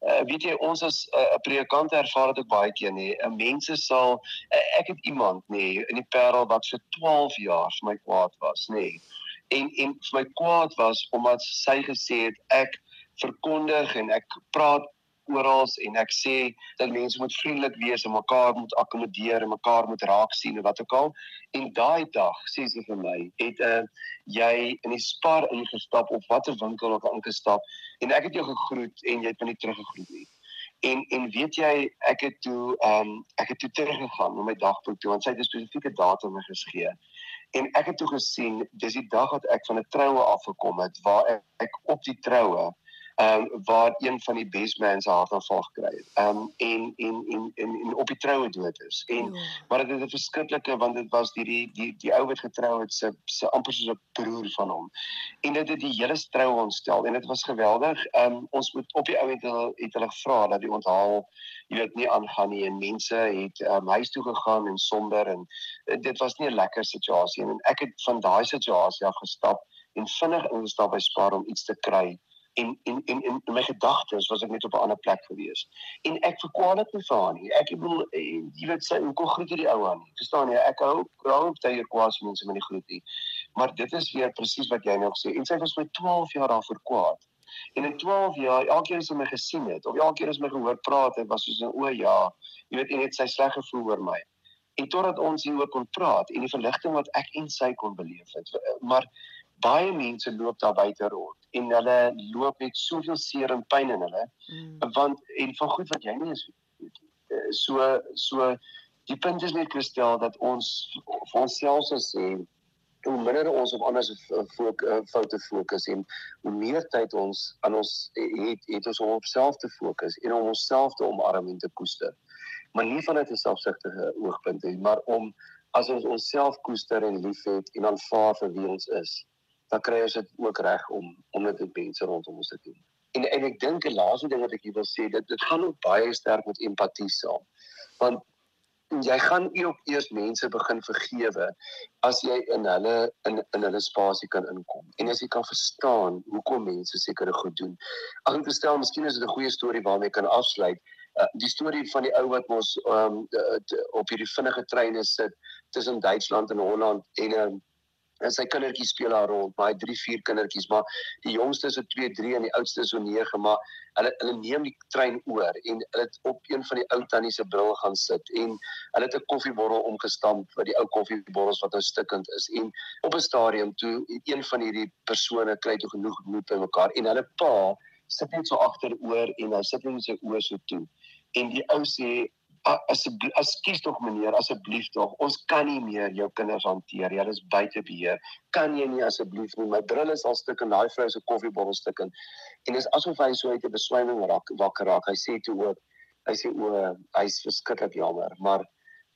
Uh, weet jy ons as eh, 'n uh, predikant ervaar dit ook baie keer nê. Uh, mense sal uh, ek het iemand nê in die Parel wat vir 12 jaar vir my kwaad was nê. En en vir my kwaad was omdat sy gesê het ek verkondig en ek praat oral en ek sê dat mense moet vriendelik wees en mekaar moet akkommodeer en mekaar moet raak sien en wat ook al. En daai dag sê sy vir my, het 'n uh, eh, jy in die spar ingestap of watter winkel ook al ingestap en ek het jou gegroet en jy het my nie teruggegroet nie. En en weet jy, ek het toe ehm um, ek het toe teruggegaan na my dagboek toe want sy het 'n spesifieke datum gegee. En ek het toe gesien dis die dag wat ek van 'n troue afgekom het waar ek, ek op die troue ehm um, waar een van die best man se hartaanval gekry het. Ehm um, en, en en en en op die troue dood is. En ja. maar dit is 'n verskriklike want dit was die die die, die ou wat getrou het se se amper soos 'n broer van hom. En dit het die hele troue ontstel en dit was geweldig. Ehm um, ons moet op die ou hulle het hulle gevra dat die onthaal jy weet nie aangaan nie en mense het um, huis toe gegaan en somber en uh, dit was nie 'n lekker situasie en ek het van daai situasie af gestap en vinnig ingestap by Spar om iets te kry en en en in my gedagtes was ek net op 'n ander plek gewees. En ek verkwaan dit vir haar nie. Ek bedoel eh, jy weet sy hoe groet die ou aan. Verstaan jy? Ek hou graag op tyd kwaas mense met die groet nie. Maar dit is weer presies wat jy nou gesê. En sy was my 12 jaar daar voor kwaad. En in 12 jaar, elke keer as sy my gesien het of elke keer as my gehoor praat, het was soos 'n o ja, jy weet en het sy sleg gevoel oor my. En totdat ons hieroor kon praat en die verligting wat ek en sy kon beleef het. Maar baie mense loop daar buite rond en hulle loop met soveel seer en pyn in hulle mm. want en van goed wat jy nie is eh, so so die punt is net Christel dat ons vir onsself sê hoe minder ons op ander se eh, foute fokus en hoe meer tyd ons aan ons het het ons om op self te fokus en om onsself te omarm en te koester maar nie vanuit 'n selfsugtige oogpunt nie maar om as ons onsself koester en liefhet en aanvaar vir wie ons is dan kry ons dit ook reg om om dit met mense rondom ons te doen. En en ek dink 'n laaste ding wat ek wil sê, dit dit gaan ook baie sterk met empatie saam. Want jy gaan ook eers mense begin vergewe as jy in hulle in in hulle spasie kan inkom en as jy kan verstaan hoekom mense sekere goed doen. Ag ek stel miskien is dit 'n goeie storie waarmee kan afsluit. Uh, die storie van die ou wat mos um, op hierdie vinnige treine sit tussen Duitsland en Holland en 'n um, en sy kindertjies speel daar rond, maar hy het 3, 4 kindertjies, maar die jongste is so 2, 3 en die oudste is so 9, maar hulle hulle neem die trein oor en hulle het op een van die ou tannie se bril gaan sit en hulle het 'n koffiebottel omgestamp wat die ou koffiebottels wat nou stikkend is en op 'n stadium toe een van hierdie persone kry toe genoeg moed by mekaar en hulle pa sit net so agteroor en hy sit net met sy oë so toe en die ou sê asseblief ekskuus tog meneer asseblief tog. Ons kan nie meer jou kinders hanteer jy is buite beheer. Kan jy nie asseblief nie? My bril is al stuk en daai vrou se koffiebottel stuk en en is asof hy so uit 'n beswyming raak wakker raak. Hy sê toe ook hy sê o hy's verskriklik jammer. Maar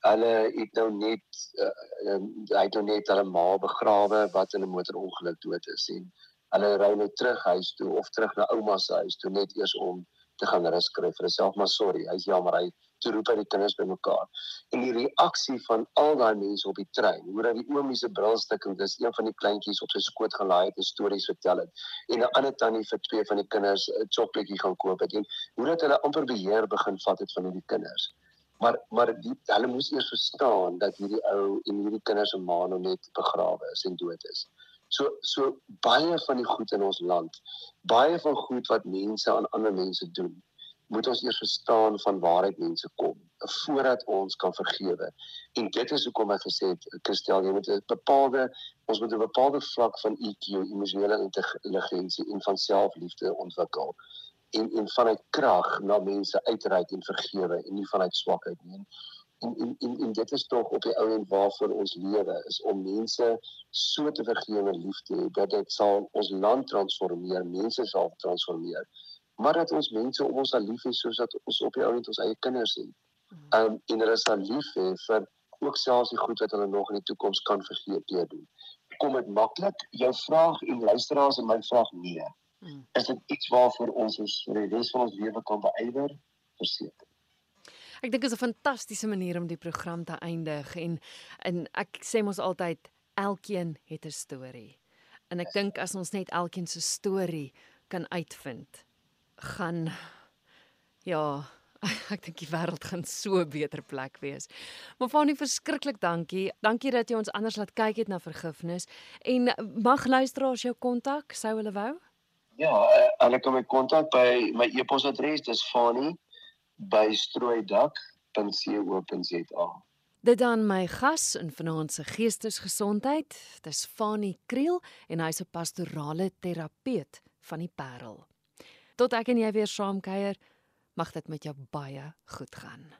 hulle het nou net uh, hy het nou net hulle ma begrawe wat in 'n motorongeluk dood is en hulle ry nou terug huis toe of terug na ouma se huis toe net eers om te gaan rus kry vir homself maar sorry hy's jammer. Hy toe roep hy die kinders bymekaar. En die reaksie van al daai mense op die trein, hoe dat die oomie se brilstukking is, een van die kleintjies op sy skoot gelaai het en stories vertel het en 'n ander tannie vir twee van die kinders 'n chocoladeetjie gaan koop het en hoe dat hulle amper beheer begin vat het van hierdie kinders. Maar maar die, hulle moes eers verstaan dat hierdie ou en hierdie kinders se ma nog net begrawe is en dood is. So so baie van die goed in ons land, baie van goed wat mense aan ander mense doen, moet ons eers verstaan van waaruit mense kom voordat ons kan vergewe. En dit is hoekom ek gesê het Christel, jy moet 'n bepaalde ons moet 'n bepaalde vlak van EQ, emosionele intelligensie en van selfliefde ontwikkel en en vanuit krag na mense uitreik en vergewe en nie vanuit swakheid nie. En en en, en dit is tog op die ou end waarvoor ons lewe is om mense so te vergewe en lief te hê dat dit sal ons land transformeer, mense sal transformeer maar dat ons mense om ons lief hê soos dat ons op die ou net ons eie kinders het. Um en hulle sal lief hê vir ook selfs die goed wat hulle nog in die toekoms kan vergeet deur doen. Kom dit maklik? Jou vraag en luisteraars en my vraag nee. Hmm. Is dit iets waarvoor ons ons vir die res van ons lewe kan beywer? Verseker.
Ek dink dit is 'n fantastiese manier om die program te eindig en en ek sê mos altyd elkeen het 'n storie. En ek dink as ons net elkeen se storie kan uitvind, gaan ja, ek dink die wêreld gaan so 'n beter plek wees. Maar Fanie, verskriklik dankie. Dankie dat jy ons anders laat kyk het na vergifnis en mag luisteraars jou kontak, sou hulle wou?
Ja, uh, hulle kan my kontak by my e-posadres, dis fanie@strooidak.co.za.
Dit dan my gas in vanaand se geestesgesondheid, dis Fanie Kriel en hy's 'n pastorale terapeut van die Parel. Tot ek en jy weer saam kuier, mag dit met jou baie goed gaan.